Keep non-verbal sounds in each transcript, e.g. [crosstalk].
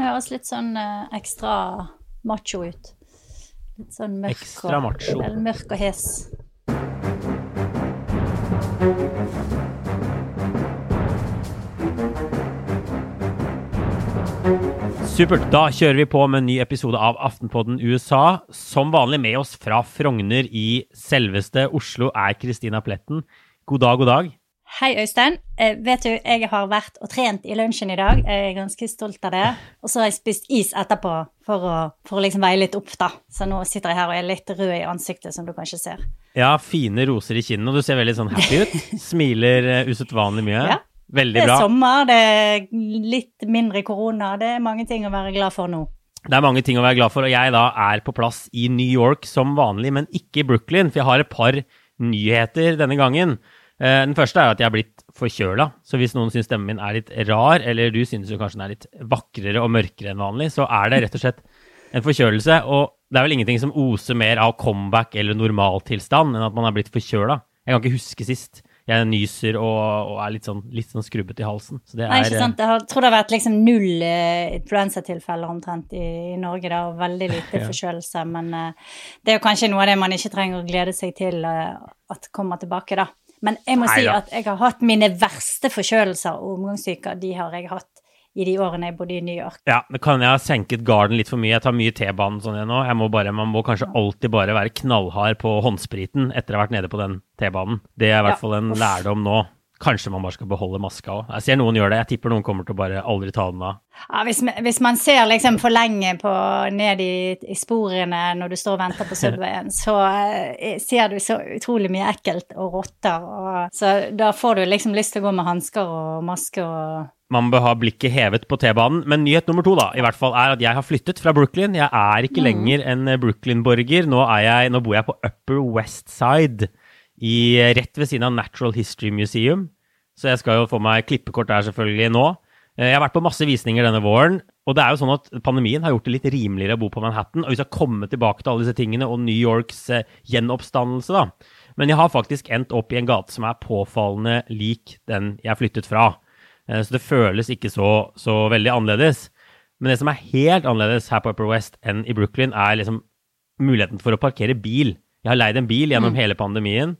Den høres litt sånn eh, ekstra macho ut. Litt sånn mørk Ekstra og, macho. Eller mørk og hes. Supert. Da kjører vi på med en ny episode av Aftenpodden USA. Som vanlig med oss fra Frogner i selveste Oslo er Kristina Pletten. God dag, god dag. Hei, Øystein. Eh, vet du, jeg har vært og trent i lunsjen i dag. Jeg er ganske stolt av det. Og så har jeg spist is etterpå for å, for å liksom veie litt opp, da. Så nå sitter jeg her og er litt rød i ansiktet, som du kanskje ser. Ja, fine roser i kinnene, og du ser veldig sånn happy ut. [laughs] Smiler uh, usedvanlig mye. Ja. Veldig Det er sommer, det er litt mindre korona. Det er mange ting å være glad for nå. Det er mange ting å være glad for, og jeg da er på plass i New York som vanlig, men ikke i Brooklyn, for jeg har et par nyheter denne gangen. Eh, Den første er at jeg er blitt forkjøla, så hvis noen syns stemmen min er litt rar, eller du synes jo kanskje den er litt vakrere og mørkere enn vanlig, så er det rett og slett en forkjølelse. Og det er vel ingenting som oser mer av comeback eller normaltilstand enn at man er blitt forkjøla. Jeg kan ikke huske sist. Jeg nyser og, og er litt sånn, litt sånn skrubbete i halsen. Så det er Nei, ikke sant? Jeg tror det har vært liksom null eh, influensatilfeller omtrent i, i Norge, da, og veldig lite [laughs] Ja. forkjølelse. Men eh, det er jo kanskje noe av det man ikke trenger å glede seg til eh, at kommer tilbake, da. Men jeg må si at jeg har hatt mine verste forkjølelser og omgangssyker, de har jeg hatt i de årene jeg bodde i New York. Ja, men kan jeg ha senket garden litt for mye? Jeg tar mye T-banen sånn jeg nå. Jeg må bare, man må kanskje alltid bare være knallhard på håndspriten etter å ha vært nede på den T-banen. Det er i hvert Ja, fall en uff. lærdom nå. Kanskje man bare skal beholde maska òg. Jeg ser noen gjør det. Jeg tipper noen kommer til å bare aldri ta den av. Ja, hvis, hvis man ser liksom for lenge på, ned i, i sporene når du står og venter på [laughs] Subwayen, så eh, ser du så utrolig mye ekkelt og rotter. Og, så da får du liksom lyst til å gå med hansker og maske og Man bør ha blikket hevet på T-banen. Men nyhet nummer to da, i hvert fall er at jeg har flyttet fra Brooklyn. Jeg er ikke lenger en Brooklyn-borger. Nå, nå bor jeg på Upper West Side, i, rett ved siden av Natural History Museum. Så jeg skal jo få meg klippekort der selvfølgelig nå. Eh, Jeg har vært på masse visninger denne våren, og det er jo sånn at pandemien har gjort det litt rimeligere å bo på Manhattan. Og vi skal komme tilbake til alle disse tingene og New Yorks eh, gjenoppstandelse, da. Men jeg har faktisk endt opp i en gate som er påfallende lik den jeg flyttet fra. Eh, Så det føles ikke så, så veldig annerledes. Men det som er helt annerledes her på Upper West enn i Brooklyn, er liksom muligheten for å parkere bil. Jeg har leid en bil gjennom hele pandemien,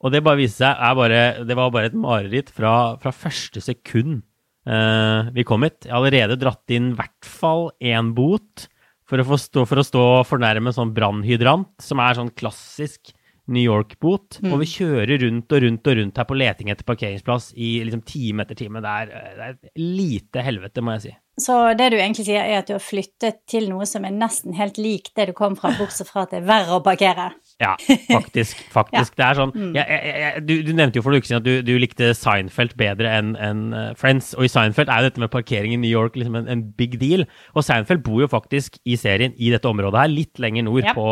og det bare viste seg bare, det var bare et mareritt fra, fra første sekund eh, vi kom hit. Jeg har allerede dratt inn i hvert fall én bot for å, stå, for å stå fornærme sånn brannhydrant, som er sånn klassisk New York-bot. Og vi kjører rundt og rundt og rundt her på leting etter parkeringsplass i liksom time etter time. Det er, det er lite helvete, må jeg si. Så det du egentlig sier, er at du har flyttet til noe som er nesten helt lik det du kom fra, [laughs] bortsett fra at det er verre å parkere. Ja, faktisk. [laughs] faktisk. Det er sånn jeg, jeg, jeg, du, du nevnte jo for en uke siden at du, du likte Seinfeld bedre enn en, eh, Friends. Og i Seinfeld er jo dette med parkering i New York liksom en, en big deal. Og Seinfeld bor jo faktisk i serien i dette området her, litt lenger nord Ja. på,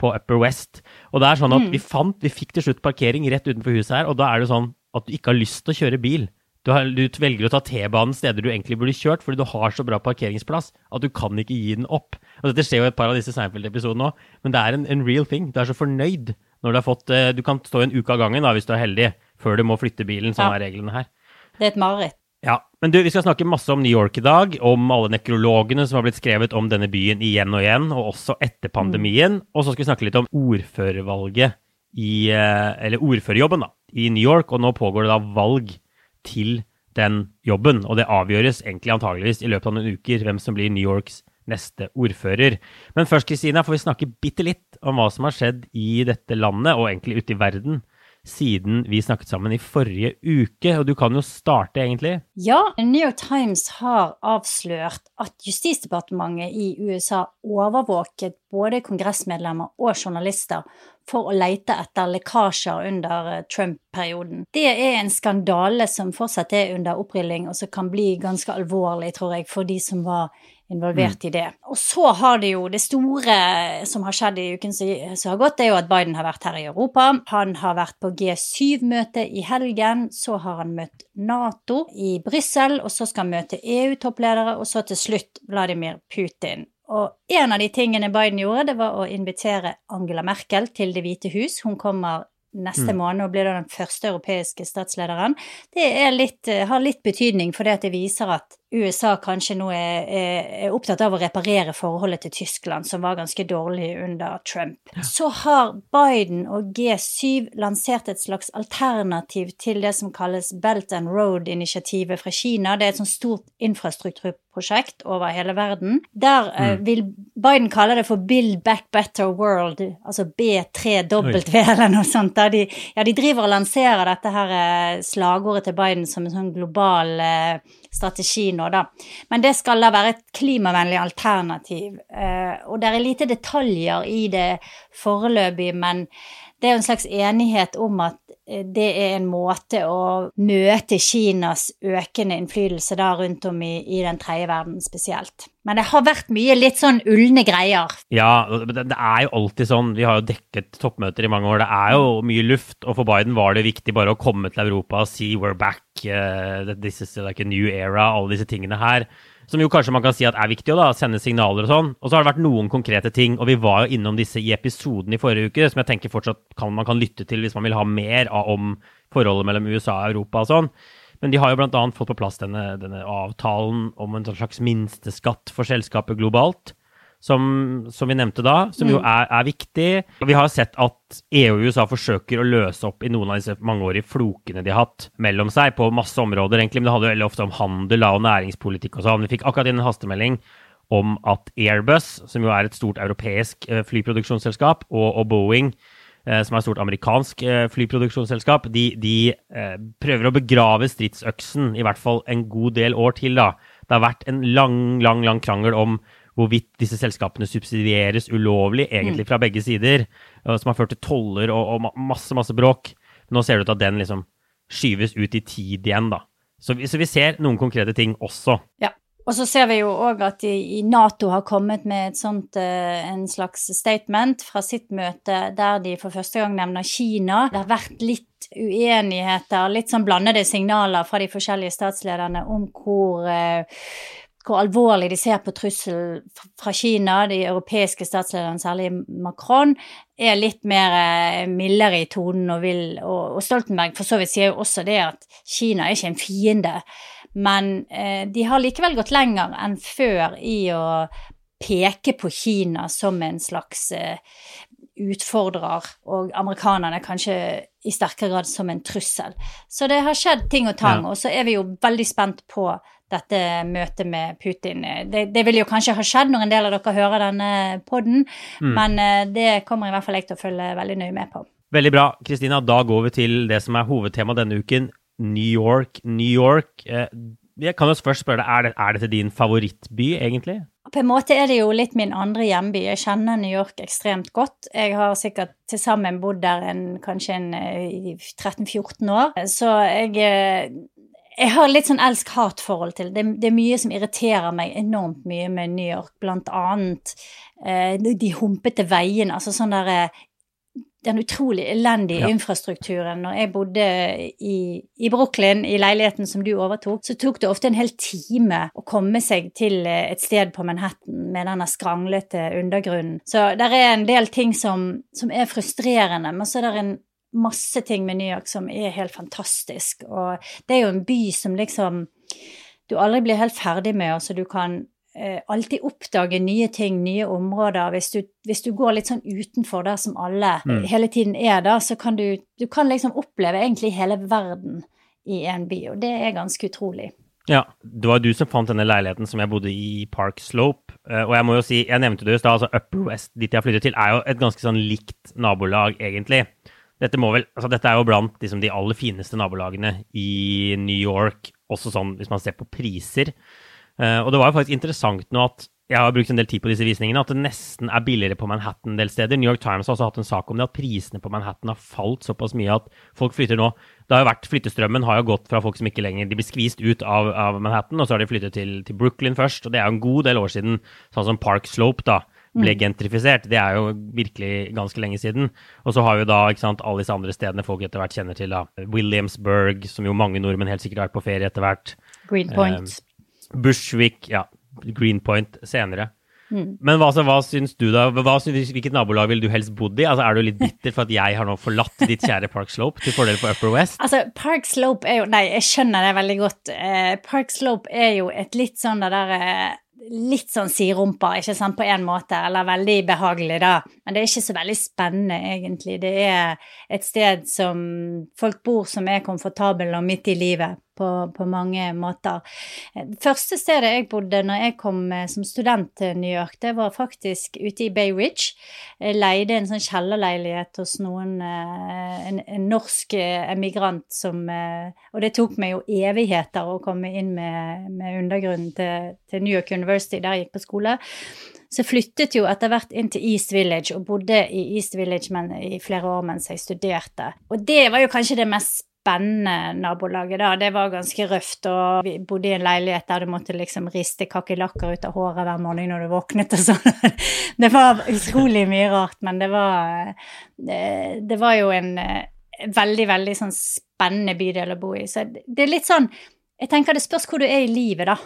på Upper West. Og det er sånn at vi fant, vi fikk til slutt parkering rett utenfor huset her, og da er det sånn at du ikke har lyst til å kjøre bil. Du, har, du velger å ta T-banen steder du egentlig burde kjørt, fordi du har så bra parkeringsplass at du kan ikke gi den opp. Og Dette skjer jo i et par av disse Seinfeld-episodene òg, men det er en, en real thing. Du er så fornøyd når du har fått eh, Du kan stå en uke av gangen da, hvis du er heldig, før du må flytte bilen. Sånn Ja. er reglene her. Det er et mareritt. Ja, men du, Vi skal snakke masse om New York i dag, om alle nekrologene som har blitt skrevet om denne byen igjen og igjen, og også etter pandemien. Og så skal vi snakke litt om ordførervalget i eh, Eller ordførerjobben, da, i New York. Og nå pågår det da valg til den jobben, og det avgjøres egentlig antageligvis i løpet av noen uker hvem som blir New Yorks neste ordfører. Men først, Kristina, får vi snakke bitte litt om hva som har skjedd i dette landet, og egentlig ute i verden, siden vi snakket sammen i forrige uke. Og du kan jo starte, egentlig. Ja, New York Times har avslørt at Justisdepartementet i USA overvåket både kongressmedlemmer og journalister for å lete etter lekkasjer under eh, Trump-perioden. Det er en skandale som fortsatt er under opprilling, og som kan bli ganske alvorlig, tror jeg, for de som var involvert i det. Og så har det jo det store som har skjedd i uken som har gått, det er jo at Biden har vært her i Europa. Han har vært på G7-møte i helgen, så har han møtt Nato i Brussel, og så skal han møte EU-toppledere, og så til slutt Vladimir Putin. Og en av de tingene Biden gjorde, det var å invitere Angela Merkel til Det hvite hus. Hun kommer neste måned og blir da den første europeiske statslederen. Det er litt, eh, har litt betydning, for det viser at USA kanskje nå er, er, opptatt av å reparere forholdet til Tyskland, som var ganske dårlig under Trump. Ja. Så har Biden og G7 lansert et slags alternativ til det som kalles Belt and Road-initiativet fra Kina. Det er et sånt stort infrastrukturprosjekt over hele verden. Der mm. uh, vil Biden kalle det for Build Back Better World, altså B3W eller noe sånt. De, ja, de driver og lanserer dette her eh, slagordet til Biden som en sånn global uh, strategi nå, da. Men det skal da være et klimavennlig alternativ. Eh, og det er lite detaljer i det foreløpig, men det er jo en slags enighet om at eh, det er en måte å møte Kinas økende innflytelse da rundt om i, i den tredje verden spesielt. Men det har vært mye litt sånn ulne greier. Ja, det, er jo alltid sånn. Vi har jo dekket toppmøter i mange år. Det er jo mye luft, og for Biden var det viktig bare å komme til Europa og si 'we're back', uh, this is like a new era, alle disse tingene her. Som jo kanskje man kan si at er viktig, å sende signaler og sånn. Og så har det vært noen konkrete ting, og vi var jo innom disse i episoden i forrige uke, som jeg tenker fortsatt kan, man kan lytte til hvis man vil ha mer om forholdet mellom USA og Europa og sånn. Men de har jo bl.a. fått på plass denne, denne avtalen om en slags minsteskatt for selskapet globalt som, som, vi nevnte da, som jo mm. er, er, viktig. Vi har sett at EU og USA forsøker å løse opp i noen av disse mangeårige flokene de har hatt mellom seg på masse områder, egentlig. Men det handler veldig ofte om handel og næringspolitikk og sånn. Vi fikk akkurat inn en hastemelding om at Airbus, som jo er et stort europeisk eh, flyproduksjonsselskap, og, og Boeing, eh, som er et stort amerikansk eh, flyproduksjonsselskap, de, de prøver å begrave stridsøksen i hvert fall en god del år til. da. Det har vært en lang, lang, lang krangel om hvorvidt disse selskapene subsidieres ulovlig, egentlig mm. fra begge sider, som har ført til toller og, og masse, masse bråk. Nå ser det ut til at den liksom skyves ut i tid igjen, da. Så vi, så vi ser noen konkrete ting også. Ja. Og så ser vi jo òg at i Nato har kommet med sånt, eh, en slags statement fra sitt møte der de for første gang nevner Kina. Det har vært litt uenigheter, litt sånn blandede signaler fra de forskjellige statslederne om hvor eh, hvor alvorlig de ser på trussel fra Kina. De europeiske statslederne, særlig Macron, er litt mer eh, mildere i tonen og vil Og, og Stoltenberg for så vidt sier jo også det at Kina er ikke en fiende. Men eh, de har likevel gått lenger enn før i å peke på Kina som en slags eh, utfordrer, og amerikanerne kanskje i sterkere grad som en trussel. Så det har skjedd ting og tang, ja. og så er vi jo veldig spent på dette møtet med Putin. Det, det, vil jo kanskje ha skjedd når en del av dere hører denne poden, mm. men eh, det kommer i hvert fall jeg til å følge veldig nøye med på. Veldig bra. Kristina, da går vi til det som er hovedtema denne uken. New York, New York. Eh, jeg kan jo først spørre deg, er, det, dette din favorittby, egentlig? På en måte er det jo litt min andre hjemby. Jeg kjenner New York ekstremt godt. Jeg har sikkert til sammen bodd der en, kanskje en 13-14 eh, år. Så jeg jeg har litt sånn elsk-hat-forhold til det. Det er mye som irriterer meg enormt mye med New York, blant annet eh, de humpete veiene. Altså sånn derre eh, den utrolig elendige ja. infrastrukturen. Når jeg bodde i, i, Brooklyn, i leiligheten som du overtok, så tok det ofte en hel time å komme seg til eh, et sted på Manhattan med denne skranglete undergrunnen. Så det er en del ting som, som er frustrerende, men så er det en masse ting med New York som er helt fantastisk. Og det er jo en by som liksom du aldri blir helt ferdig med. Altså du kan eh, alltid oppdage nye ting, nye områder. Hvis du, hvis du, går litt sånn utenfor der som alle mm. hele tiden er da, så kan du, du kan liksom oppleve egentlig hele verden i en by, og det er ganske utrolig. Ja, det var du som fant denne leiligheten som jeg bodde i Park Slope. Eh, og jeg må jo si, jeg nevnte det i stad, altså Upper West, dit jeg flyttet til, er jo et ganske sånn likt nabolag, egentlig. Dette, vel, altså dette er jo blant liksom, de aller fineste nabolagene i New York, også sånn hvis man ser på priser. Uh, og det var jo faktisk interessant nå at jeg har brukt en del tid på disse visningene, at det nesten er billigere på Manhattan en del steder. New York Times har også hatt en sak om det, at prisene på Manhattan har falt såpass mye at folk flytter nå. Det har jo vært, Flyttestrømmen har jo gått fra folk som ikke lenger de blir skvist ut av, av Manhattan, og så har de flyttet til, til, Brooklyn først. Og det er jo en god del år siden, sånn som Park Slope, da ble mm. gentrifisert. Det er jo virkelig ganske lenge siden. Og så har vi da ikke sant, alle disse andre stedene folk etter hvert kjenner til. da. Williamsburg, som jo mange nordmenn helt sikkert har vært på ferie etter hvert. Greenpoint. Eh, Bushwick, ja. Greenpoint senere. Mm. Men hva, altså, hva syns du, da? Hva, hvilket nabolag ville du helst bodd i? Altså, Er du litt bitter for at jeg har nå forlatt ditt kjære Park Slope til fordel for Upper West? Altså, Park Slope er jo Nei, jeg skjønner det veldig godt. Eh, Park Slope er jo et litt sånn det der eh, litt sånn siderumpa, ikke sant, på en måte, eller veldig behagelig, da. Men det er ikke så veldig spennende, egentlig. Det er et sted som folk bor som er komfortable og midt i livet på, på, mange måter. Første stedet jeg bodde når jeg kom som student til New York, det var faktisk ute i Bay Ridge. Jeg leide en sånn kjellerleilighet hos noen eh, en, en norsk emigrant som eh, Og det tok meg jo evigheter å komme inn med, med undergrunnen til, til New York University, der jeg gikk på skole. Så jeg flyttet jo etter hvert inn til East Village og bodde i East Village men, i flere år mens jeg studerte. Og det var jo kanskje det mest spennende nabolaget, da. Det var ganske røft, og vi bodde i en leilighet der du måtte liksom riste kakerlakker ut av håret hver morgen når du våknet og sånn. [laughs] Det var utrolig mye rart, men det var Det, det var jo en eh, veldig, veldig sånn spennende bydel å bo i. Så det er litt sånn Jeg tenker det spørs hvor du er i livet, da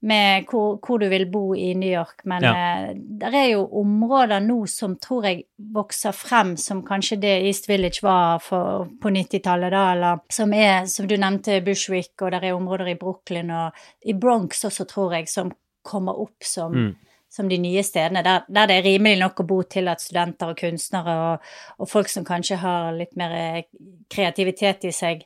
med hvor, hvor, du vil bo i New York. Men ja. eh, det er jo områder nå som tror jeg vokser frem som kanskje det East Village var for, på 90-tallet, da, eller som er, som du nevnte, Bushwick, og det er områder i Brooklyn og i Bronx også, tror jeg, som kommer opp som, mm. som de nye stedene, der, der, det er rimelig nok å bo til at studenter og kunstnere og, og folk som kanskje har litt mer eh, kreativitet i seg,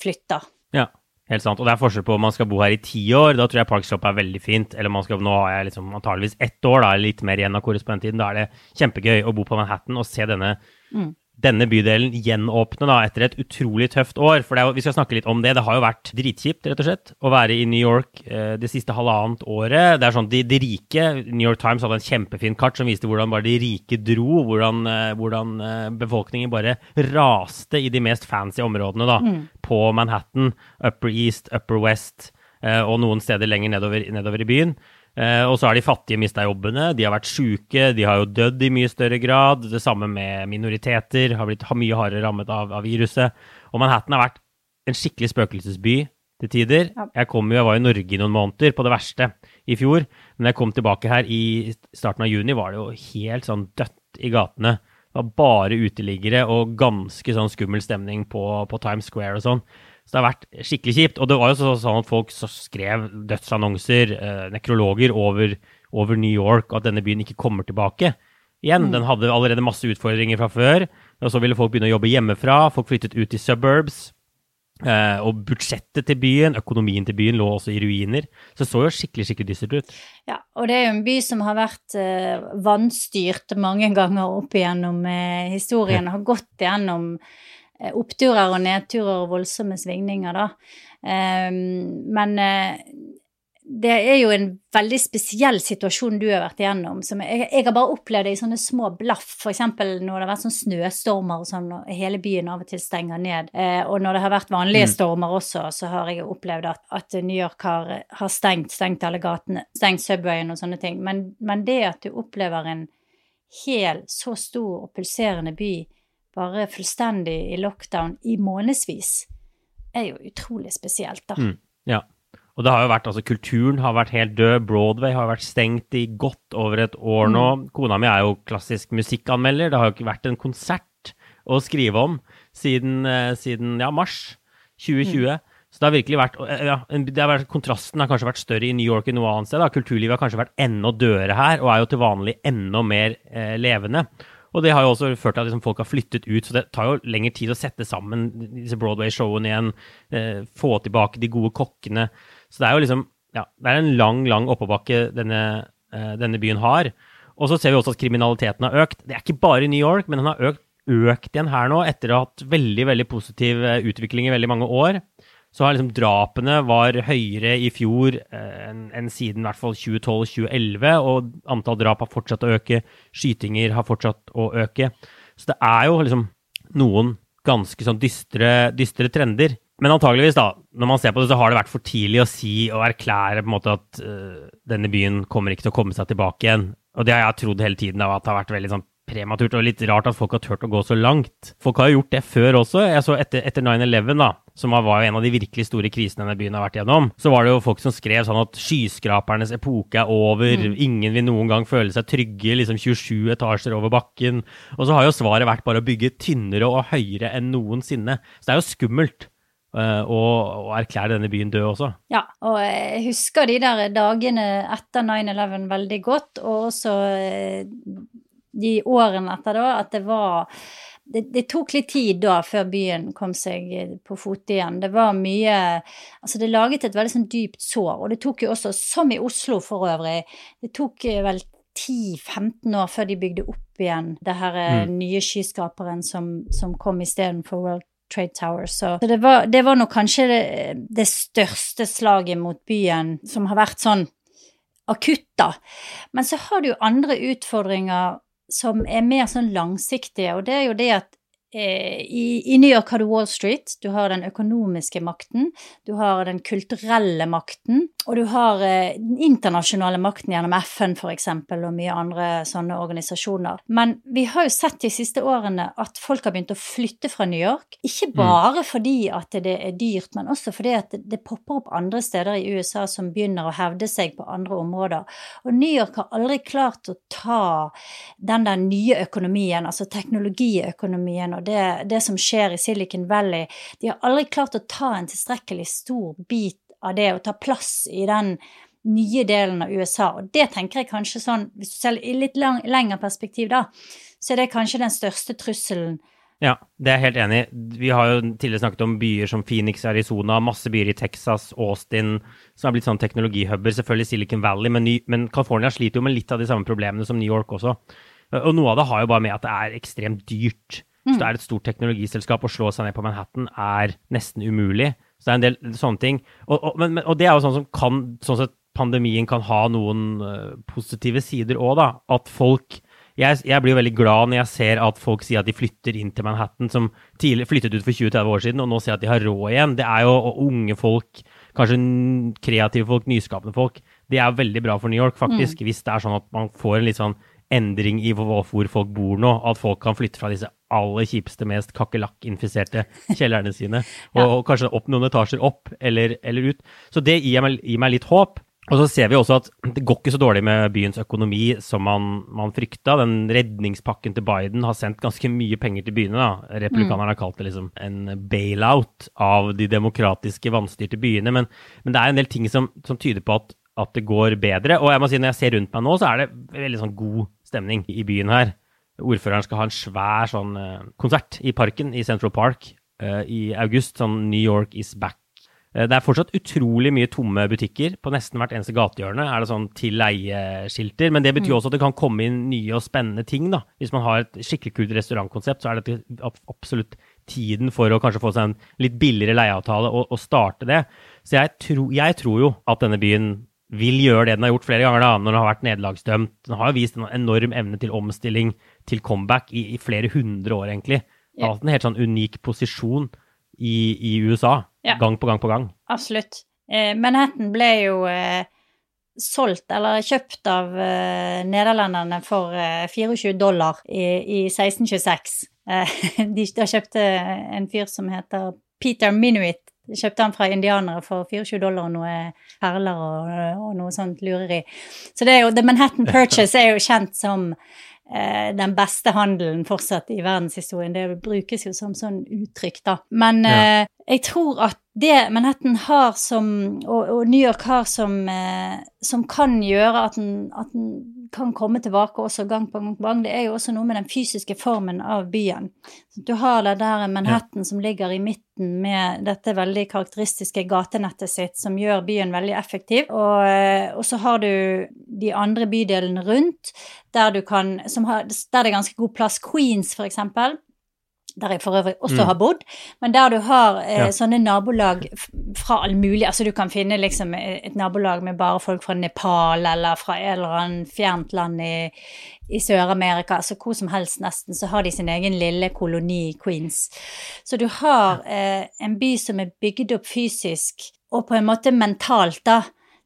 flytter. Ja. Helt sant. Og det er forskjell på om man skal bo her i ti år, da tror jeg Parkshop er veldig fint. Eller man skal, nå har jeg liksom antageligvis ett år, da, litt mer igjen av korrespondenttiden. Da er det kjempegøy å bo på Manhattan og se denne mm denne bydelen gjenåpne da, etter et utrolig tøft år. For er, vi skal snakke litt om det. Det har jo vært dritkjipt rett og slett, å være i New York eh, det siste halvannet året. Det er sånn, de, de, rike, New York Times hadde en kjempefin kart som viste hvordan bare de rike dro. Hvordan, eh, hvordan eh, befolkningen bare raste i de mest fancy områdene da, mm. på Manhattan. Upper East, Upper West eh, og noen steder lenger nedover, nedover i byen. Eh, og så har de fattige mista jobbene, de har vært sjuke, de har jo dødd i mye større grad. Det samme med minoriteter, har blitt mye hardere rammet av, av viruset. Og Manhattan har vært en skikkelig spøkelsesby til tider. Jeg, kom jo, jeg var i Norge i noen måneder på det verste i fjor. Men da jeg kom tilbake her i starten av juni, var det jo helt sånn dødt i gatene. Det var bare uteliggere og ganske sånn skummel stemning på, på Times Square og sånn. Så det har vært skikkelig kjipt. Og det var jo sånn at folk skrev dødsannonser, eh, nekrologer, over, over, New York, og at denne byen ikke kommer tilbake igjen. Mm. Den hadde allerede masse utfordringer fra før. Og så ville folk begynne å jobbe hjemmefra. Folk flyttet ut i suburbs. Eh, og budsjettet til byen, økonomien til byen, lå også i ruiner. Så det så jo skikkelig skikkelig dystert ut. Ja, og det er jo en by som har vært eh, vannstyrt mange ganger opp igjennom eh, historien. Har gått igjennom Eh, oppturer og nedturer og voldsomme svingninger, da. Ehm, men eh, det er jo en veldig spesiell situasjon du har vært igjennom. Som jeg, jeg, har bare opplevd det i sånne små blaff, f.eks. når det har vært sånn snøstormer og sånn, og hele byen av og til stenger ned. Eh, og når det har vært vanlige mm. stormer også, så har jeg opplevd at, at New York har, har, stengt, stengt alle gatene, stengt Subwayen og sånne ting. Men, men det at du opplever en hel, så stor og pulserende by bare fullstendig i lockdown i månedsvis, er jo utrolig spesielt, da. Mm, ja. Og det har jo vært, altså Kulturen har vært helt død. Broadway har vært stengt i godt over et år nå. Mm. Kona mi er jo klassisk musikkanmelder. Det har jo ikke vært en konsert å skrive om siden, eh, siden ja, mars 2020. Mm. Så det har virkelig vært, eh, ja, har vært, Kontrasten har kanskje vært større i New York enn noe annet sted. Da. Kulturlivet har kanskje vært enda dødere her, og er jo til vanlig enda mer eh, levende. Og det har jo også ført til at liksom folk har flyttet ut, så det tar jo lengre tid å sette sammen disse Broadway-showene igjen. Eh, få tilbake de gode kokkene. Så det er jo liksom Ja, det er en lang, lang oppoverbakke denne, eh, denne byen har. Og så ser vi også at kriminaliteten har økt. Det er ikke bare i New York, men den har økt, økt igjen her nå, etter å ha hatt veldig, veldig positiv eh, utvikling i veldig mange år så har liksom drapene var høyere i fjor eh, enn en siden i hvert fall 2012-2011, og antall drap har fortsatt å øke, skytinger har fortsatt å øke. Så det er jo liksom noen ganske sånn dystre, dystre trender. Men antageligvis, da, når man ser på det, så har det vært for tidlig å si og erklære på en måte at uh, denne byen kommer ikke til å komme seg tilbake igjen. Og det har jeg trodd hele tiden, at det har vært veldig sånn prematurt og litt rart at folk har turt å gå så langt. Folk har jo gjort det før også. Jeg så etter, etter 9-11, da, som var jo en av de virkelig store krisene denne byen har vært gjennom, så var det jo folk som skrev sånn at skyskrapernes epoke er over, mm. ingen vil noen gang føle seg trygge, liksom 27 etasjer over bakken. Og så har jo svaret vært bare å bygge tynnere og høyere enn noensinne. Så det er jo skummelt. Uh, og, og, erklære denne byen død også. Ja, og jeg husker de der dagene etter 9-11 veldig godt, og også uh, de årene etter da, at det var det, det, tok litt tid da før byen kom seg på fote igjen. Det var mye Altså, det laget et veldig sånn dypt sår, og det tok jo også, som i Oslo for øvrig, det tok vel 10-15 år før de bygde opp igjen det her mm. nye skyskaperen som, som kom istedenfor World Trade Tower. Så det var, det var nok kanskje det, det, største slaget mot byen som har vært sånn akutt, da. Men så har du jo andre utfordringer som er mer sånn langsiktige, og det er jo det at i, I, New York har du Wall Street, du har den økonomiske makten, du har den kulturelle makten, og du har eh, den internasjonale makten gjennom FN f.eks. og mye andre sånne organisasjoner. Men vi har jo sett de siste årene at folk har begynt å flytte fra New York. Ikke mm. bare mm. fordi at det er dyrt, men også fordi at det, det, popper opp andre steder i USA som begynner å hevde seg på andre områder. Og New York har aldri klart å ta den der nye økonomien, altså teknologiøkonomien. og det, det, som skjer i Silicon Valley. De har aldri klart å ta en tilstrekkelig stor bit av det og ta plass i den nye delen av USA. Og det tenker jeg kanskje sånn, hvis du ser i litt lang, lengre perspektiv, da, så er det kanskje den største trusselen. Ja, det er jeg helt enig i. Vi har jo tidligere snakket om byer som Phoenix, Arizona, masse byer i Texas, Austin, som har blitt sånn teknologihubber. Selvfølgelig Silicon Valley, men, ny, men California sliter jo med litt av de samme problemene som New York også. Og noe av det har jo bare med at det er ekstremt dyrt. Så det er et stort teknologiselskap. Å slå seg ned på Manhattan er nesten umulig. Så det er en del sånne ting. Og, og, men, og det er jo sånn som kan sånn sett pandemien kan ha noen uh, positive sider òg, da. At folk jeg, jeg, blir jo veldig glad når jeg ser at folk sier at de flytter inn til Manhattan, som tidligere flyttet ut for 20-30 år siden, og nå sier at de har råd igjen. Det er jo unge folk, kanskje kreative folk, nyskapende folk. Det er veldig bra for New York, faktisk, mm. hvis det er sånn at man får en litt sånn endring i hvor folk bor nå. At folk kan flytte fra disse aller kjipeste, mest kakerlakkinfiserte [laughs] kjellerne sine. Og, ja. og, kanskje opp noen etasjer opp eller, eller ut. Så det gir meg, gir meg, litt håp. Og så ser vi også at det går ikke så dårlig med byens økonomi som man, man frykta. Den redningspakken til Biden har sendt ganske mye penger til byene. da. Republikanerne har kalt det liksom en bailout av de demokratiske, vanstyrte byene. Men, men det er en del ting som, som tyder på at, at, det går bedre. Og jeg må si når jeg ser rundt meg nå, så er det veldig sånn god stemning i byen her ordføreren skal ha en svær sånn uh, konsert i parken i Central Park uh, i august. Sånn New York is back. Uh, det er fortsatt utrolig mye tomme butikker. På nesten hvert eneste gatehjørne er det sånn til leie-skilter. Men det betyr mm. også at det kan komme inn nye og spennende ting. da. Hvis man har et skikkelig kult restaurantkonsept, så er dette absolutt tiden for å kanskje få seg en litt billigere leieavtale og, og starte det. Så jeg, tro, jeg tror jo at denne byen vil gjøre det den har gjort flere ganger da, når den har vært nederlagsdømt. Den har vist en enorm evne til omstilling, til comeback, i, i flere hundre år, egentlig. Den har hatt en helt sånn unik posisjon i, i USA, ja. gang på gang på gang. Absolutt. Eh, Manhattan ble jo eh, solgt, eller kjøpt av eh, nederlenderne for 24 eh, dollar i, i 1626. Eh, [laughs] de, de kjøpte en fyr som heter Peter Minuit jeg kjøpte han fra indianere for 24 dollar og noe perler og, og noe sånt lureri. Så det er jo, The Manhattan Purchase er jo kjent som eh, den beste handelen fortsatt i verdenshistorien. Det brukes jo som sånn uttrykk, da. Men ja. eh, jeg tror at det Manhattan har som, og, og New York har som, eh, som kan gjøre at den, at den kan komme tilbake også gang på gang, på gang, det er jo også noe med den fysiske formen av byen. Du har det der Manhattan ja. som ligger i midten med dette veldig karakteristiske gatenettet sitt, som gjør byen veldig effektiv. Og, eh, og så har du de andre bydelene rundt, der, kan, har, der det er ganske god plass. Queens, for eksempel der jeg for øvrig også mm. har bodd, men der du har eh, ja. sånne nabolag fra all mulig Altså du kan finne liksom et nabolag med bare folk fra Nepal eller fra et eller annet fjernt land i, i Sør-Amerika, altså hvor som helst nesten, så har de sin egen lille koloni, Queens. Så du har eh, en by som er bygd opp fysisk og på en måte mentalt, da,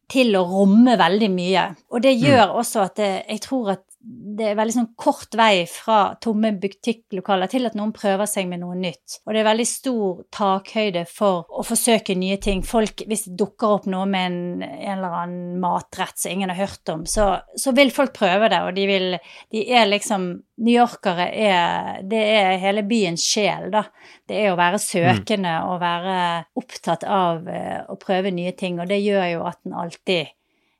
til å romme veldig mye. Og det mm. gjør mm. også at det, jeg tror at det er veldig sånn kort vei fra tomme butikklokaler til at noen prøver seg med noe nytt. Og det er veldig stor takhøyde for å forsøke nye ting. Folk, hvis det dukker opp noe med en, en eller annen matrett som ingen har hørt om, så, så vil folk prøve det, og de vil De er liksom Newyorkere er Det er hele byens sjel, da. Det er å være søkende og være opptatt av uh, å prøve nye ting, og det gjør jo at en alltid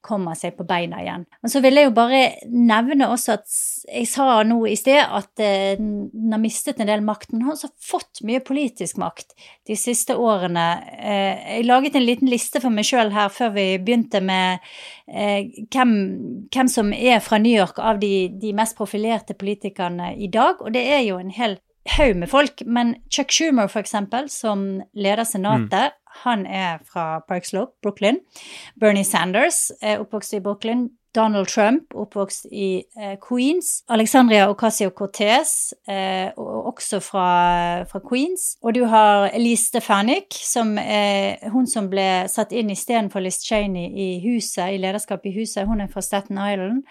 kommer seg på beina igjen. Men så vil jeg jo bare nevne også at jeg sa nå i sted at eh, den har mistet en del makt, men har også fått mye politisk makt de siste årene. Eh, jeg laget en liten liste for meg sjøl her før vi begynte med eh, hvem, hvem, som er fra New York av de, de mest profilerte politikerne i dag, og det er jo en hel haug med folk, men Chuck Schumer, for eksempel, som leder Senatet, mm. han er fra Park Slope, Brooklyn. Bernie Sanders er oppvokst i Brooklyn. Donald Trump, oppvokst i eh, Queens. Alexandria Ocasio-Cortez, eh, også fra, fra, Queens. Og du har Elise Stefanik, som er hun som ble satt inn istedenfor Liz Cheney i huset, i lederskapet i huset. Hun er fra Staten Island.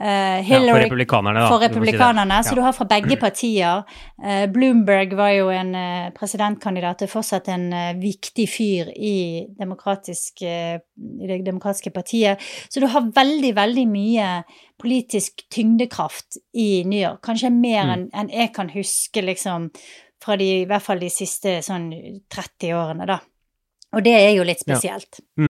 Uh, Hillary, for republikanerne, da. For republikanerne, si Så du har fra begge partier. Uh, Bloomberg var jo en uh, presidentkandidat, er fortsatt en viktig fyr i, i, det demokratiske partiet. Så du har veldig, veldig mye politisk tyngdekraft i New York. Kanskje mer mm. enn en jeg kan huske, liksom, fra de, i hvert fall de siste sånn 30 årene, da. Og det er jo litt spesielt. Ja.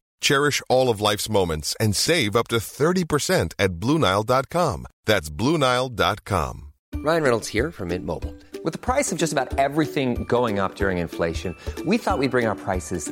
Cherish all of life's moments and save up to 30% at BlueNile.com. That's BlueNile.com. Ryan Reynolds here from Mint Mobile. With the price of just about everything going up during inflation, we thought we'd bring our prices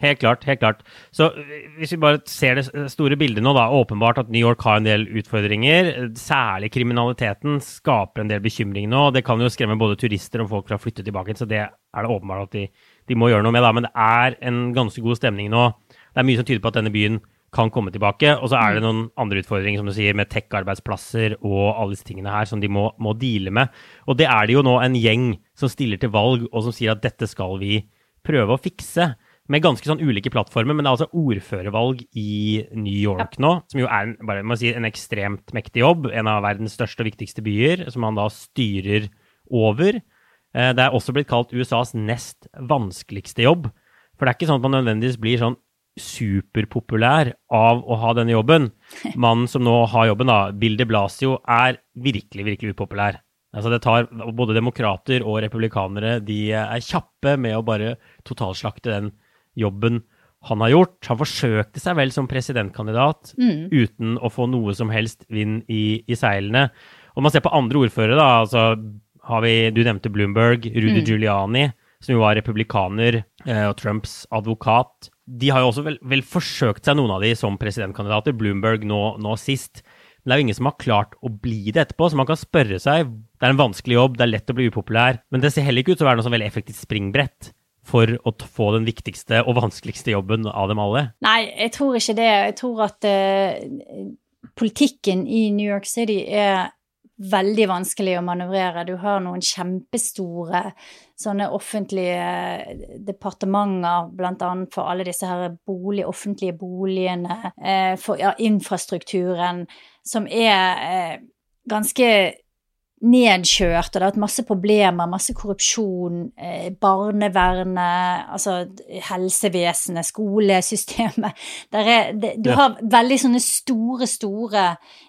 Helt klart. helt klart. Så Hvis vi bare ser det store bildet nå, da, åpenbart at New York har en del utfordringer. Særlig kriminaliteten skaper en del bekymring nå. Det kan jo skremme både turister og folk fra å flytte tilbake. Så det er det åpenbart at de, de, må gjøre noe med. da, Men det er en ganske god stemning nå. Det er mye som tyder på at denne byen kan komme tilbake. Og så er det noen andre utfordringer som du sier, med tech-arbeidsplasser og alle disse tingene her som de må, må deale med. Og det er det jo nå en gjeng som stiller til valg og som sier at dette skal vi prøve å fikse med ganske sånn ulike plattformer, men det er altså ordførervalg i New York nå, som jo er en, bare, si, en ekstremt mektig jobb. En av verdens største og viktigste byer, som han da styrer over. Eh, det er også blitt kalt USAs nest vanskeligste jobb. For det er ikke sånn at man nødvendigvis blir sånn superpopulær av å ha denne jobben. [laughs] Mannen som nå har jobben, da, Bill de Blasio, er virkelig, virkelig upopulær. Altså det tar Både demokrater og republikanere de er kjappe med å bare totalslakte den jobben han har gjort. Han forsøkte seg vel som presidentkandidat mm. uten å få noe som helst vind i, i seilene. Om man ser på andre ordførere, da. altså har vi, Du nevnte Bloomberg, Rudy mm. Giuliani, som jo var republikaner eh, og Trumps advokat. De har jo også vel, vel, forsøkt seg, noen av de, som presidentkandidater. Bloomberg nå, nå sist. Men det er jo ingen som har klart å bli det etterpå, så man kan spørre seg Det er en vanskelig jobb, det er lett å bli upopulær, men det ser heller ikke ut til å være noe sånn veldig effektivt springbrett for å få den viktigste og vanskeligste jobben av dem alle? Nei, jeg tror ikke det. Jeg tror at uh, politikken i New York City er veldig vanskelig å manøvrere. Du har noen kjempestore sånne offentlige departementer, bl.a. for alle disse her bolig, offentlige boligene, eh, for ja, infrastrukturen, som er eh, ganske nedkjørt, og det har vært masse problemer, masse korrupsjon, eh, barnevernet, altså helsevesenet, skolesystemet [laughs] er, det, Du har veldig sånne store, store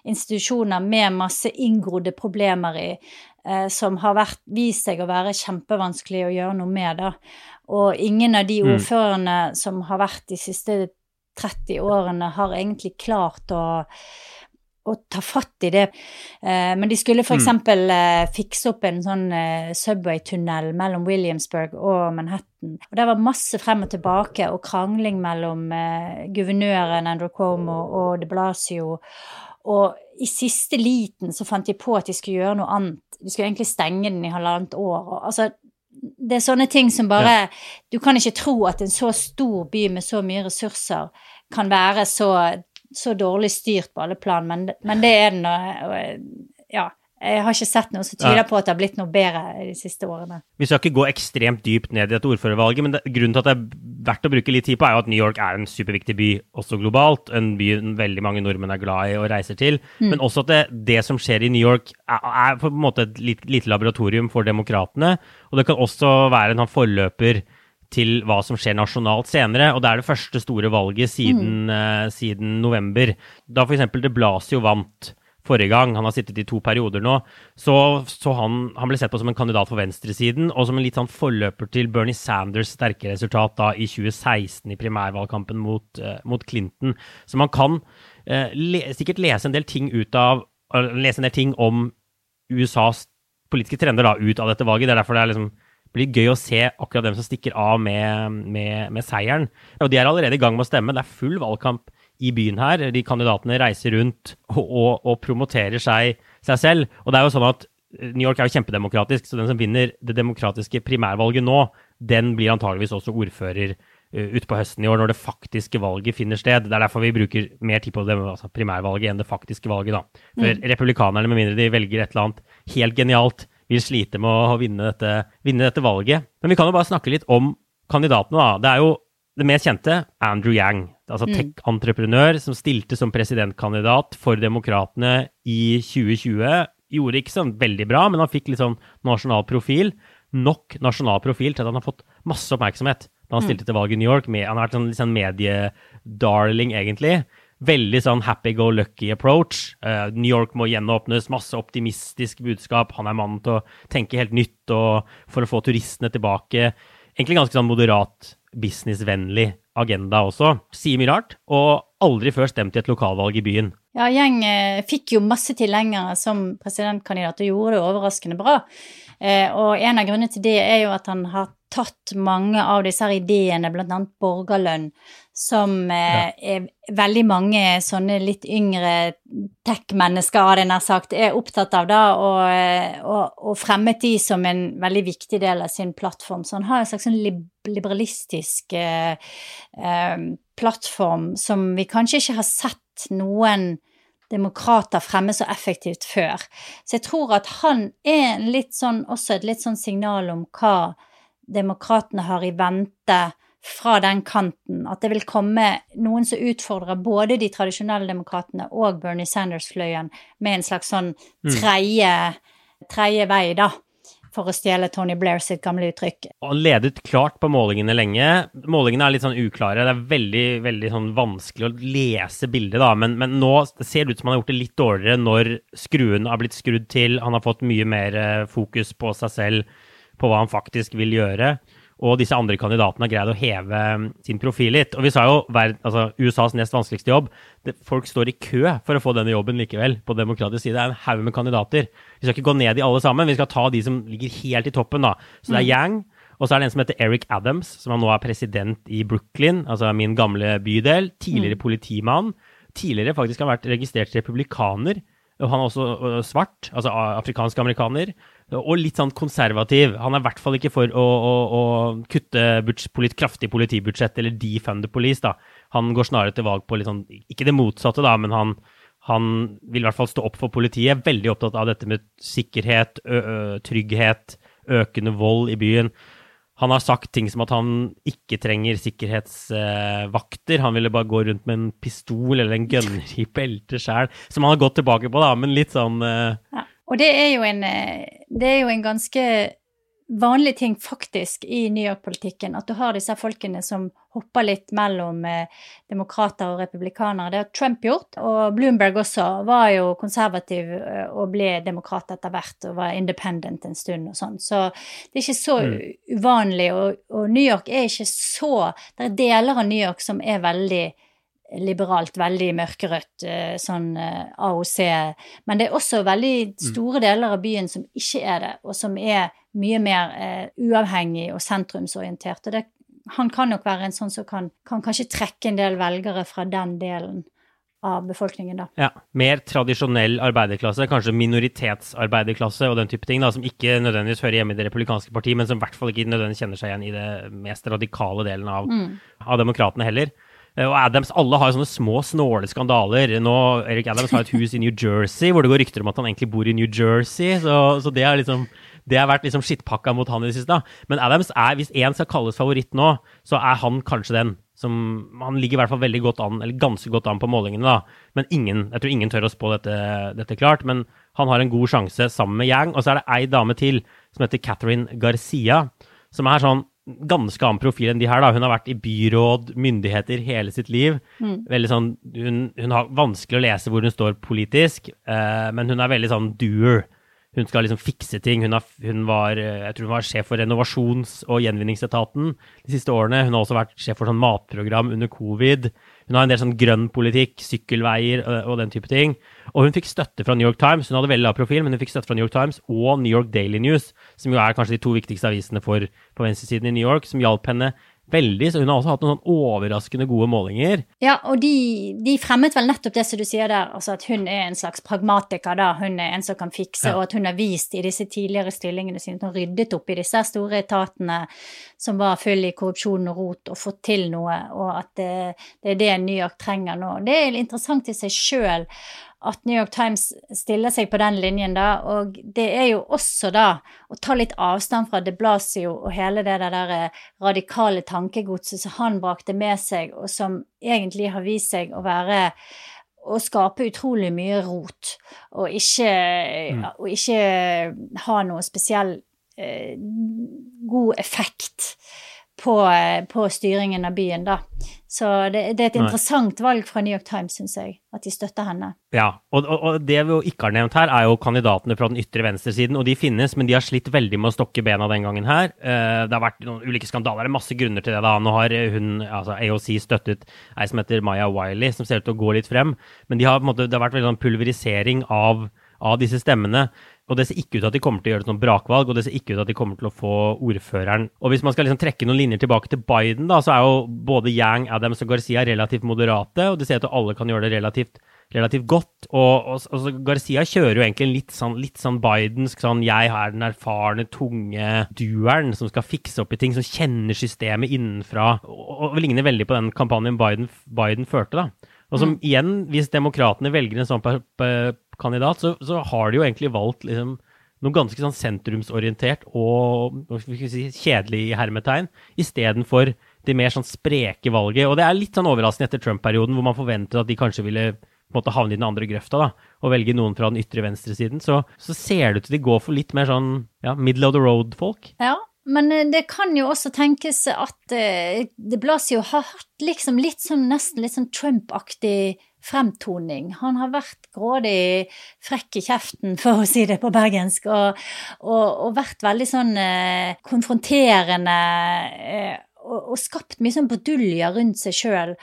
institusjoner med masse inngrodde problemer i. eh, som har vært, vist seg å være kjempevanskelig å gjøre noe med. da. Og ingen av de Mm. som har vært de siste 30 årene, har egentlig klart å å ta fatt i det. Eh, men de skulle for Mm. eh, fikse opp en sånn eh, subway-tunnel mellom Williamsburg og Manhattan. Og det var masse frem og tilbake og krangling mellom guvernøren Andrew Cuomo og de Blasio. Og i siste liten så fant de på at de skulle gjøre noe annet. De skulle egentlig stenge den i halvannet år. Altså, det er sånne ting som bare Du kan ikke tro at en så stor by med så mye ressurser kan være så, så dårlig styrt på alle plan, men, men det er den. Ja. Jeg har ikke sett noe som tyder Ja. på at det har blitt noe bedre de siste årene. Vi skal ikke gå ekstremt dypt ned i dette ordførervalget, men det, grunnen til at det er verdt å bruke litt tid på, er jo at New York er en superviktig by, også globalt. En by veldig mange nordmenn er glad i og reiser til. Men også at det, det som skjer i New York, er, er på en måte et lite, lite laboratorium for demokratene. Og det kan også være en forløper til hva som skjer nasjonalt senere. Og det er det første store valget siden, eh, siden november. Da f.eks. de Blasio vant forrige gang, han har sittet i to perioder nå, så, så han, han ble sett på som en kandidat for venstresiden, og som en litt sånn forløper til Bernie Sanders' sterke resultat da i 2016 i primærvalgkampen mot, uh, mot Clinton. Så man kan uh, le, sikkert lese en del ting ut av lese en del ting om USAs politiske trender da, ut av dette valget. Det er derfor det er liksom, blir gøy å se akkurat dem som stikker av med, med, med seieren. Og de er allerede i gang med å stemme. Det er full valgkamp i byen her. De kandidatene reiser rundt og, og, og promoterer seg, seg selv. Og det er jo sånn at New York er jo kjempedemokratisk, så den som vinner det demokratiske primærvalget nå, den blir antageligvis også ordfører uh, utpå høsten i år, når det faktiske valget finner sted. Det er derfor vi bruker mer tid på det, altså primærvalget enn det faktiske valget. da. For republikanerne, med mindre de velger et eller annet helt genialt, vil slite med å vinne dette, vinne dette valget. Men vi kan jo bare snakke litt om kandidatene. da. Det er jo det mest kjente, Andrew Yang. Altså tech-entreprenør som stilte som presidentkandidat for Demokratene i 2020. Gjorde ikke sånn veldig bra, men han fikk litt sånn nasjonal profil. Nok nasjonal profil til at han har fått masse oppmerksomhet da han stilte til valg i New York. Med, han har vært sånn, sånn mediedarling, egentlig. Veldig sånn happy-go-lucky approach. Uh, New York må gjenåpnes, masse optimistisk budskap. Han er mannen til å tenke helt nytt og for å få turistene tilbake. Egentlig ganske sånn moderat, businessvennlig agenda også. Sier mye rart, og aldri før stemt i et lokalvalg i byen. Ja, Gjeng eh, fikk jo masse tilhengere som presidentkandidat og gjorde det overraskende bra. Eh, og en av grunnene til det er jo at han har tatt mange av disse ideene, bl.a. borgerlønn, som eh, er veldig mange sånne litt yngre tech-mennesker, hadde jeg nær sagt, er opptatt av, da, og, eh, og, og fremmet de som en veldig viktig del av sin plattform. Så han har en slags sånn lib liberalistisk eh, eh, plattform som vi kanskje ikke har sett noen demokrater fremme så effektivt før. Så jeg tror at han er litt sånn, også et litt sånn signal om hva demokratene har i vente fra den kanten. At det vil komme noen som utfordrer både de tradisjonelle demokratene og Bernie Sanders-fløyen med en slags sånn tredje, tredje vei, da. For å stjele Tony Blair sitt gamle uttrykk. Han ledet klart på målingene lenge. Målingene er litt sånn uklare. Det er veldig veldig sånn vanskelig å lese bildet, da. Men, men nå ser det ut som han har gjort det litt dårligere når skruen har blitt skrudd til. Han har fått mye mer eh, fokus på seg selv, på hva han faktisk vil gjøre. Og disse andre kandidatene har greid å heve mm, sin profil litt. Og vi sa jo altså, USAs nest vanskeligste jobb. Det, folk står i kø for å få denne jobben likevel, på demokratisk side. Det er en haug med kandidater. Vi skal ikke gå ned i alle sammen, vi skal ta de som ligger helt i toppen, da. Så det er Yang. Og så er det en som heter Eric Adams, som nå er president i Brooklyn, altså min gamle bydel. Tidligere politimann. Tidligere faktisk har vært registrert republikaner. Og han er også svart, altså afrikansk amerikaner. Og litt sånn konservativ. Han er i hvert fall ikke for å, å, å kutte buds, polit, kraftig politibudsjett eller defund the police. da. Han går snarere til valg på litt sånn, ikke det motsatte, da, men han, han vil i hvert fall stå opp for politiet. Veldig opptatt av dette med sikkerhet, trygghet, økende vold i byen. Han har sagt ting som at han ikke trenger sikkerhetsvakter. han ville bare gå rundt med en pistol eller en gunner i beltet sjæl, som han har gått tilbake på, da, men litt sånn Ja. Og det er jo en, eh, det er jo en ganske vanlig ting faktisk i New York-politikken. At du har disse folkene som hopper litt mellom eh, demokrater og republikanere. Det har Trump gjort, og Bloomberg også var jo konservativ eh, og ble demokrat etter hvert og var independent en stund og sånn. Så det er ikke så mm. uvanlig, og, og, New York er ikke så Det er deler av New York som er veldig liberalt, veldig mørkerødt, eh, sånn eh, AOC. Men det er også veldig mm. store deler av byen som ikke er det, og som er mye mer eh, uavhengig og sentrumsorientert. Og det, han kan nok være en sånn som kan, kan kanskje trekke en del velgere fra den delen av befolkningen, da. Ja, Mer tradisjonell arbeiderklasse, kanskje minoritetsarbeiderklasse og den type ting, da, som ikke nødvendigvis hører hjemme i det republikanske partiet, men som i hvert fall ikke nødvendigvis kjenner seg igjen i det mest radikale delen av, mm. av demokratene heller. Eh, og Adams, alle har sånne små, snåle skandaler. Nå, Eric Adams har et hus i New Jersey hvor det går rykter om at han egentlig bor i New Jersey. Så, så det, liksom, det, har vært liksom skittpakka mot han i det siste. Men Adams er, hvis én skal kalles favoritt nå, så er han kanskje den. Som, han ligger i hvert fall veldig godt an, eller ganske godt an på målingene, da. Men ingen, jeg tror ingen tør å spå dette, dette klart. Men han har en god sjanse sammen med Yang. Og så er det ei dame til som heter Catherine Garcia, som er sånn ganske annen profil enn de her. da. Hun har vært i byråd, myndigheter, hele sitt liv. Mm. Veldig sånn, hun, hun, har vanskelig å lese hvor hun står politisk, eh, men hun er veldig sånn doer. Hun skal liksom fikse ting. Hun, har, hun, var, eh, jeg tror hun var sjef for renovasjons- og gjenvinningsetaten de siste årene. Hun har også vært sjef for sånn matprogram under covid. Hun har en del sånn grønn politikk, sykkelveier og, den type ting. Og hun fikk støtte fra New York Times. Hun hadde veldig lav profil, men hun fikk støtte fra New York Times og New York Daily News, som jo er kanskje de to viktigste avisene for, på venstresiden i New York, som hjalp henne veldig, så hun har også hatt noen sånn overraskende gode målinger. Ja, og de, de, fremmet vel nettopp det som du sier der, altså at hun er en slags pragmatiker, da. Hun er en som kan fikse, ja. og at hun har vist i disse tidligere stillingene sine at hun ryddet opp i disse store etatene som var full i korrupsjon og rot, og fått til noe, og at det, det er det New York trenger nå. Det er interessant i seg sjøl at New York Times stiller seg på den linjen, da. Og det er jo også da å ta litt avstand fra de Blasio og hele det der eh, radikale tankegodset som han brakte med seg, og som egentlig har vist seg å være å skape utrolig mye rot, og ikke, mm. og ikke ha noe spesiell eh, god effekt på, eh, på, styringen av byen, da. Så det, det er et interessant Nei. valg fra New York Times, syns jeg, at de støtter henne. Ja, og, og, og, det vi ikke har nevnt her, er jo kandidatene fra den ytre venstresiden. Og de finnes, men de har slitt veldig med å stokke bena den gangen her. Uh, det har vært noen ulike skandaler, det er masse grunner til det. da. Nå har hun, altså AOC støttet ei som heter Maya Wiley, som ser ut til å gå litt frem. Men de har, måte, det har vært veldig sånn pulverisering av, av disse stemmene. Og det ser ikke ut til at de kommer til å gjøre et sånt brakvalg, og det ser ikke ut til at de kommer til å få ordføreren. Og hvis man skal liksom trekke noen linjer tilbake til Biden, da, så er jo både Yang, Adams og Garcia relativt moderate, og det ser ut til at alle kan gjøre det relativt, relativt godt. Og, og, og Garcia kjører jo egentlig litt sånn, litt sånn Bidensk sånn jeg er den erfarne, tunge dueren som skal fikse opp i ting, som kjenner systemet innenfra, og, og ligner veldig på den kampanjen Biden, Biden førte, da. Og som mm. igjen, hvis demokratene velger en sånn kandidat, så, så, har de jo egentlig valgt liksom, noe ganske sånn sentrumsorientert og si, kjedelig i hermetegn, istedenfor det mer sånn spreke valget. Og det er litt sånn overraskende etter Trump-perioden, hvor man forventet at de kanskje ville på en måte havne i den andre grøfta da, og velge noen fra den ytre venstresiden. Så, så ser det ut til de går for litt mer sånn ja, middle of the road-folk. Ja, men eh, det kan jo også tenkes at det de Blasio har hatt liksom litt sånn nesten litt sånn Trump-aktig fremtoning. Han har vært grådig frekk i kjeften, for å si det på bergensk, og, og, og vært veldig sånn eh, konfronterende. Eh, og, og, skapt mye sånn bruduljer rundt seg sjøl.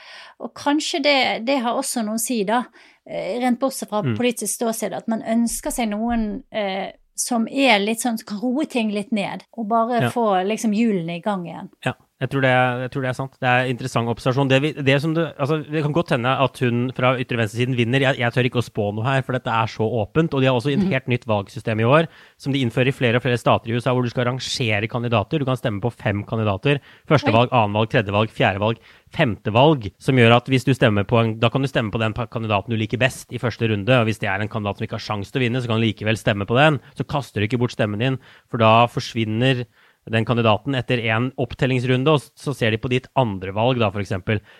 Og kanskje det, det, har også noe å si, da, eh, rent bortsett fra mm. politisk ståsted, at man ønsker seg noen eh, som er litt sånn, kan roe ting litt ned, og bare ja. få liksom hjulene i gang igjen. Ja. Jeg tror, det, jeg tror, det, er sant. Det er interessant observasjon. Det, det, du, altså, det kan godt hende at hun fra ytre venstresiden vinner. Jeg, jeg, tør ikke å spå noe her, for dette er så åpent. Og de har også et mhm. helt nytt valgsystem i år, som de innfører i flere og flere stater i USA, hvor du skal rangere kandidater. Du kan stemme på fem kandidater. Førstevalg, annenvalg, tredjevalg, fjerdevalg, femtevalg. Som gjør at hvis du stemmer på en, da kan du stemme på den kandidaten du liker best i første runde. Og hvis det er en kandidat som ikke har sjanse til å vinne, så kan du likevel stemme på den. Så kaster du ikke bort stemmen din, for da forsvinner den kandidaten etter en opptellingsrunde, og så ser de på ditt andre valg, da, f.eks.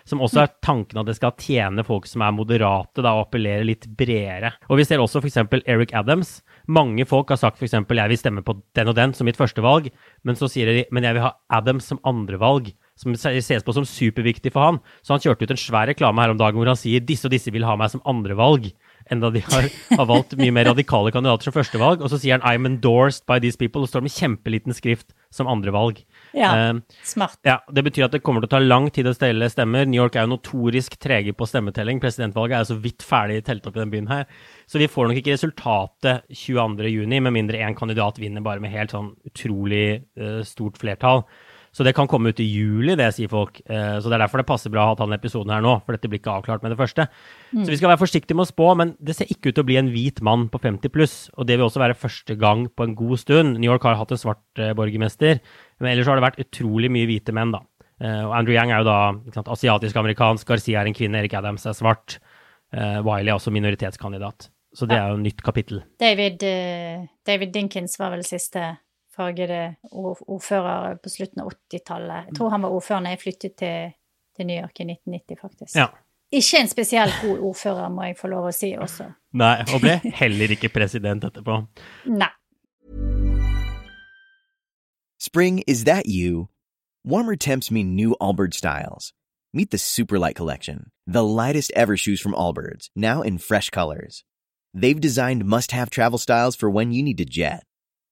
Som også er tanken at det skal tjene folk som er moderate, da, og appellere litt bredere. Og vi ser også f.eks. Eric Adams. Mange folk har sagt f.eks.: Jeg vil stemme på den og den som mitt første valg, men så sier de men jeg vil ha Adams som andre valg som ses på som superviktig for han. Så han kjørte ut en svær reklame her om dagen hvor han sier disse og disse vil ha meg som andrevalg enda de har, har, valgt mye mer radikale kandidater som førstevalg. Og så sier han 'I'm endorsed by these people', og står med kjempeliten skrift som andrevalg. Ja, uh, smart. Ja, Det betyr at det kommer til å ta lang tid å stelle stemmer. New York er jo notorisk trege på stemmetelling. Presidentvalget er jo så vidt ferdig telt opp i den byen her. Så vi får nok ikke resultatet 22.6, med mindre én kandidat vinner bare med helt sånn utrolig uh, stort flertall. Så det kan komme ut i juli, det sier folk. Eh, så det er derfor det passer bra å ha denne episoden her nå, for dette blir ikke avklart med det første. Mm. Så vi skal være forsiktige med å spå, men det ser ikke ut til å bli en hvit mann på 50 pluss. Og det vil også være første gang på en god stund. New York har hatt en svart uh, borgermester, men ellers har det vært utrolig mye hvite menn, da. Uh, og Andrew Yang er jo da asiatisk-amerikansk, Garcia er en kvinne, Erik Adams er svart. Wiley er også minoritetskandidat. Så det er jo et nytt kapittel. David, David Dinkins var vel siste fargede ordfører på slutten av 80-tallet. Jeg tror han var ordfører da jeg flyttet til, til, New York i 1990, faktisk. Ja. Ikke en spesielt god ordfører, må jeg få lov å si også. Nei, og ble heller ikke president etterpå. Nei. Spring, is that you? Warmer temps mean new Allbirds styles. Meet the Superlight Collection, the lightest ever shoes from Allbirds, now in fresh colors. They've designed must have travel styles for when you need to jet.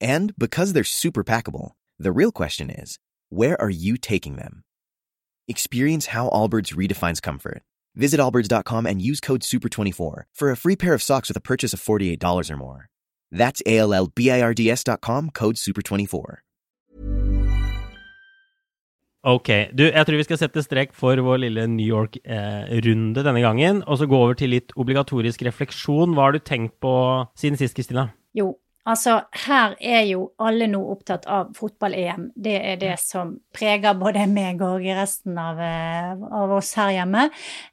And because they're super packable, the real question is, where are you taking them? Experience how Allbirds redefines comfort. Visit allbirds.com and use code SUPER24 for a free pair of socks with a purchase of $48 or more. That's A-L-L-B-I-R-D-S.com, code SUPER24. Ok, du, jeg tror vi skal sette strek for vår lille New York-runde eh, denne gangen, og så gå over til litt obligatorisk refleksjon. Hva har du tenkt på siden sist, Kristina? Jo, Altså, her er jo alle nå opptatt av fotball-EM. Det er det som preger både meg og resten av, eh, av oss her hjemme.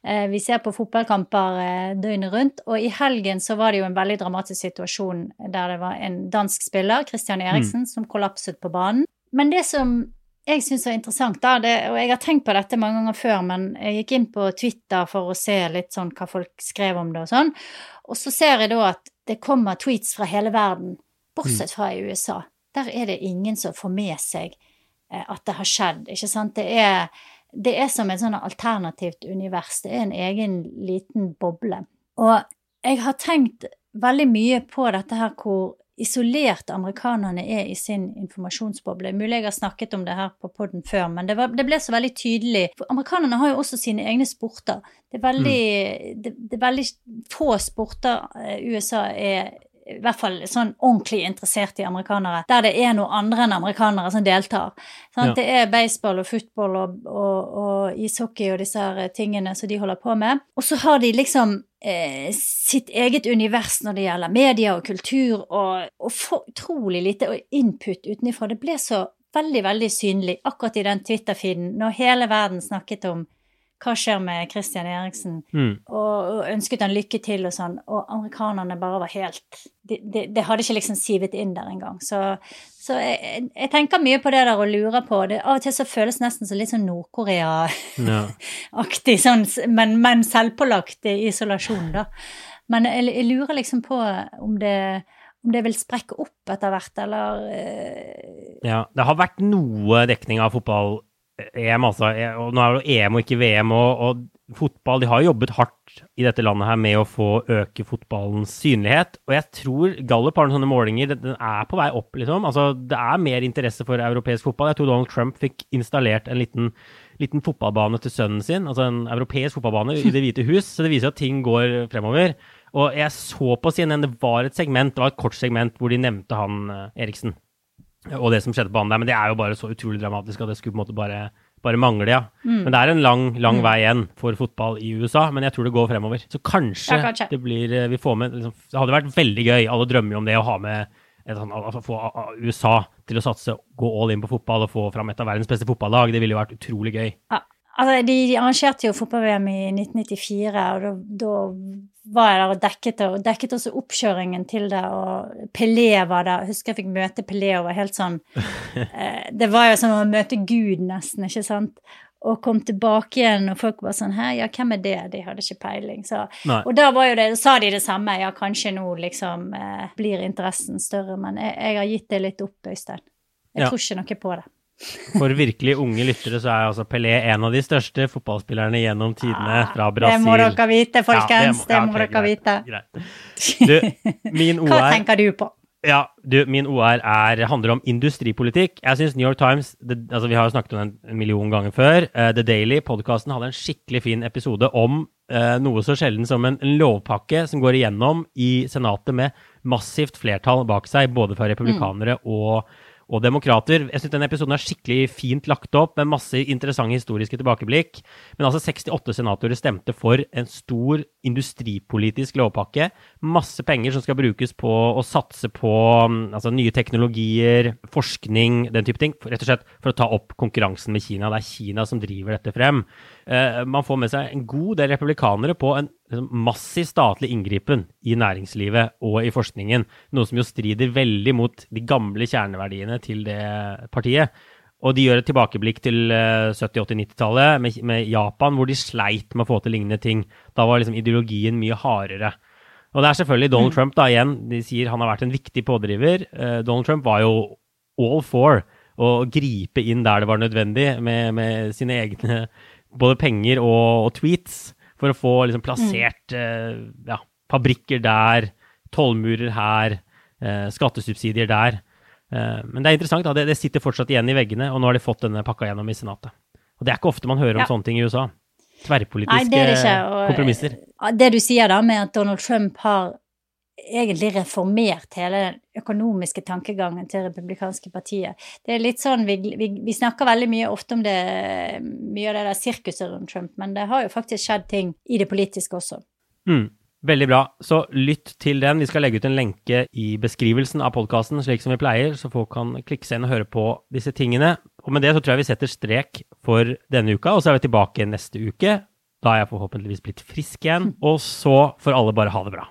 Eh, vi ser på fotballkamper eh, døgnet rundt, og i helgen så var det jo en veldig dramatisk situasjon der det var en dansk spiller, Christian Eriksen, mm. som kollapset på banen. Men det som jeg syns er interessant, da, det, og jeg har tenkt på dette mange ganger før, men jeg gikk inn på Twitter for å se litt sånn hva folk skrev om det og sånn, og så ser jeg da at det kommer tweets fra hele verden bortsett fra i USA. Der er det ingen som får med seg eh, at det har skjedd, ikke sant. Det er, det er som et sånn alternativt univers. Det er en egen liten boble. Og jeg har tenkt veldig mye på dette her hvor isolert amerikanerne er i sin informasjonsboble. Mulig jeg har snakket om det her på poden før, men det, var, det, ble så veldig tydelig. For amerikanerne har jo også sine egne sporter. Det er veldig, mm. det, det, er veldig få sporter eh, USA er i hvert fall sånn ordentlig interessert i amerikanere, der det er noe andre enn amerikanere som deltar. Sånn, ja. Det er baseball og football og, og, og, ishockey og disse her tingene som de holder på med. Og så har de liksom eh, sitt eget univers når det gjelder media og kultur, og, og for, utrolig lite input utenfra. Det ble så veldig, veldig synlig akkurat i den Twitter-feeden når hele verden snakket om hva skjer med Christian Eriksen, mm. og, og, ønsket han lykke til og sånn, og amerikanerne bare var helt Det, de, de hadde ikke liksom sivet inn der engang. Så, så jeg, jeg, tenker mye på det der og lurer på det. Av og til så føles nesten som litt sånn Nord-Korea-aktig, ja. sånn, men, men selvpålagt isolasjon, da. Men jeg, jeg, lurer liksom på om det om det vil sprekke opp etter hvert, eller uh... Ja, det har vært noe dekning av fotball EM, altså. E, og nå er det EM og ikke VM. Og, og, fotball De har jobbet hardt i dette landet her med å få øke fotballens synlighet. Og jeg tror Gallup har noen sånne målinger. Den er på vei opp, liksom. Altså, det er mer interesse for europeisk fotball. Jeg tror Donald Trump fikk installert en liten, liten fotballbane til sønnen sin. Altså en europeisk fotballbane i Det hvite hus. Så det viser at ting går fremover. Og jeg så på CNN, det var et segment, det var et kort segment hvor de nevnte han eh, Eriksen. Og det som skjedde på banen der. Men det er jo bare så utrolig dramatisk at det skulle på en måte bare, bare mangle, ja. Men det er en lang, lang vei igjen for fotball i USA, men jeg tror det går fremover. Så kanskje, Ja, kanskje. det blir eh, Vi får med liksom, Det hadde vært veldig gøy. Alle drømmer jo om det å ha med sånn, altså få USA til å satse, gå all in på fotball og få fram et av verdens beste fotballag. Det ville jo vært utrolig gøy. Ja. Altså, de, de arrangerte jo fotball-VM i 1994, og da, var jeg der og dekket det, og dekket også oppkjøringen til det, og Pelé var der. Jeg husker jeg fikk møte Pelé og var helt sånn [laughs] eh, Det var jo som å møte Gud, nesten, ikke sant? Og kom tilbake igjen, og folk var sånn Hæ, ja, hvem er det? De hadde ikke peiling. Så, og da var jo det, sa de det samme, ja, kanskje nå liksom eh, blir interessen større, men jeg, jeg har gitt det litt opp, Øystein. Jeg Ja. tror ikke noe på det. For virkelig unge lyttere så er altså Pelé en av de største fotballspillerne gjennom tidene fra Brasil. Ah, Det må dere vite, folkens. Ja, det må, ja, ok, dere greit, vite. Du, min [laughs] Hva tenker du på? Ja, du, min OR er, handler om industripolitikk. Jeg syns New York Times det, altså Vi har jo snakket om den en million ganger før. Uh, The Daily, podkasten, hadde en skikkelig fin episode om uh, noe så sjelden som en, en lovpakke som går igjennom i Senatet med massivt flertall bak seg, både fra republikanere og og demokrater. Jeg synes denne episoden er skikkelig fint lagt opp, med masse interessante historiske tilbakeblikk. Men altså 68 senatorer stemte for en stor industripolitisk lovpakke. Masse penger som skal brukes på å satse på mm, altså, nye teknologier, forskning, den type ting. Rett og slett for å ta opp konkurransen med Kina. Det er Kina som driver dette frem. Eh, man får med seg en god del republikanere på en liksom, massiv statlig inngripen i næringslivet og i forskningen. Noe som jo strider veldig mot de gamle kjerneverdiene til det partiet. Og de gjør et tilbakeblikk til eh, 70-, 80-, 90-tallet med, med Japan, hvor de sleit med å få til lignende ting. Da var liksom ideologien mye hardere. Og det er selvfølgelig Donald Trump, da, igjen. De sier han har vært en viktig pådriver. Eh, Donald Trump var jo all for å gripe inn der det var nødvendig, med, med sine egne både penger og, og tweets, for å få liksom plassert eh, ja, fabrikker der, tollmurer her, uh, skattesubsidier der. Uh, men det er interessant. Det, det sitter fortsatt igjen i veggene, og nå har de fått denne pakka gjennom i Senatet. Og det er ikke ofte man hører om Ja. sånne ting i USA. Nei, Tverrpolitiske det er det ikke. Og, kompromisser. Det du sier da med at Donald Trump har egentlig reformert hele den økonomiske tankegangen til republikanske partiet. Det er litt sånn, vi, vi, vi snakker veldig mye ofte om det, mye av det der sirkuset rundt Trump, men det har jo faktisk skjedd ting i det politiske også. Mm, veldig bra. Så lytt til den. Vi skal legge ut en lenke i beskrivelsen av podkasten, slik som vi pleier, så folk kan klikke seg inn og høre på disse tingene. Og med det så tror jeg vi setter strek for denne uka, og så er vi tilbake neste uke. Da er jeg forhåpentligvis blitt frisk igjen, [laughs] og så får alle bare ha det bra.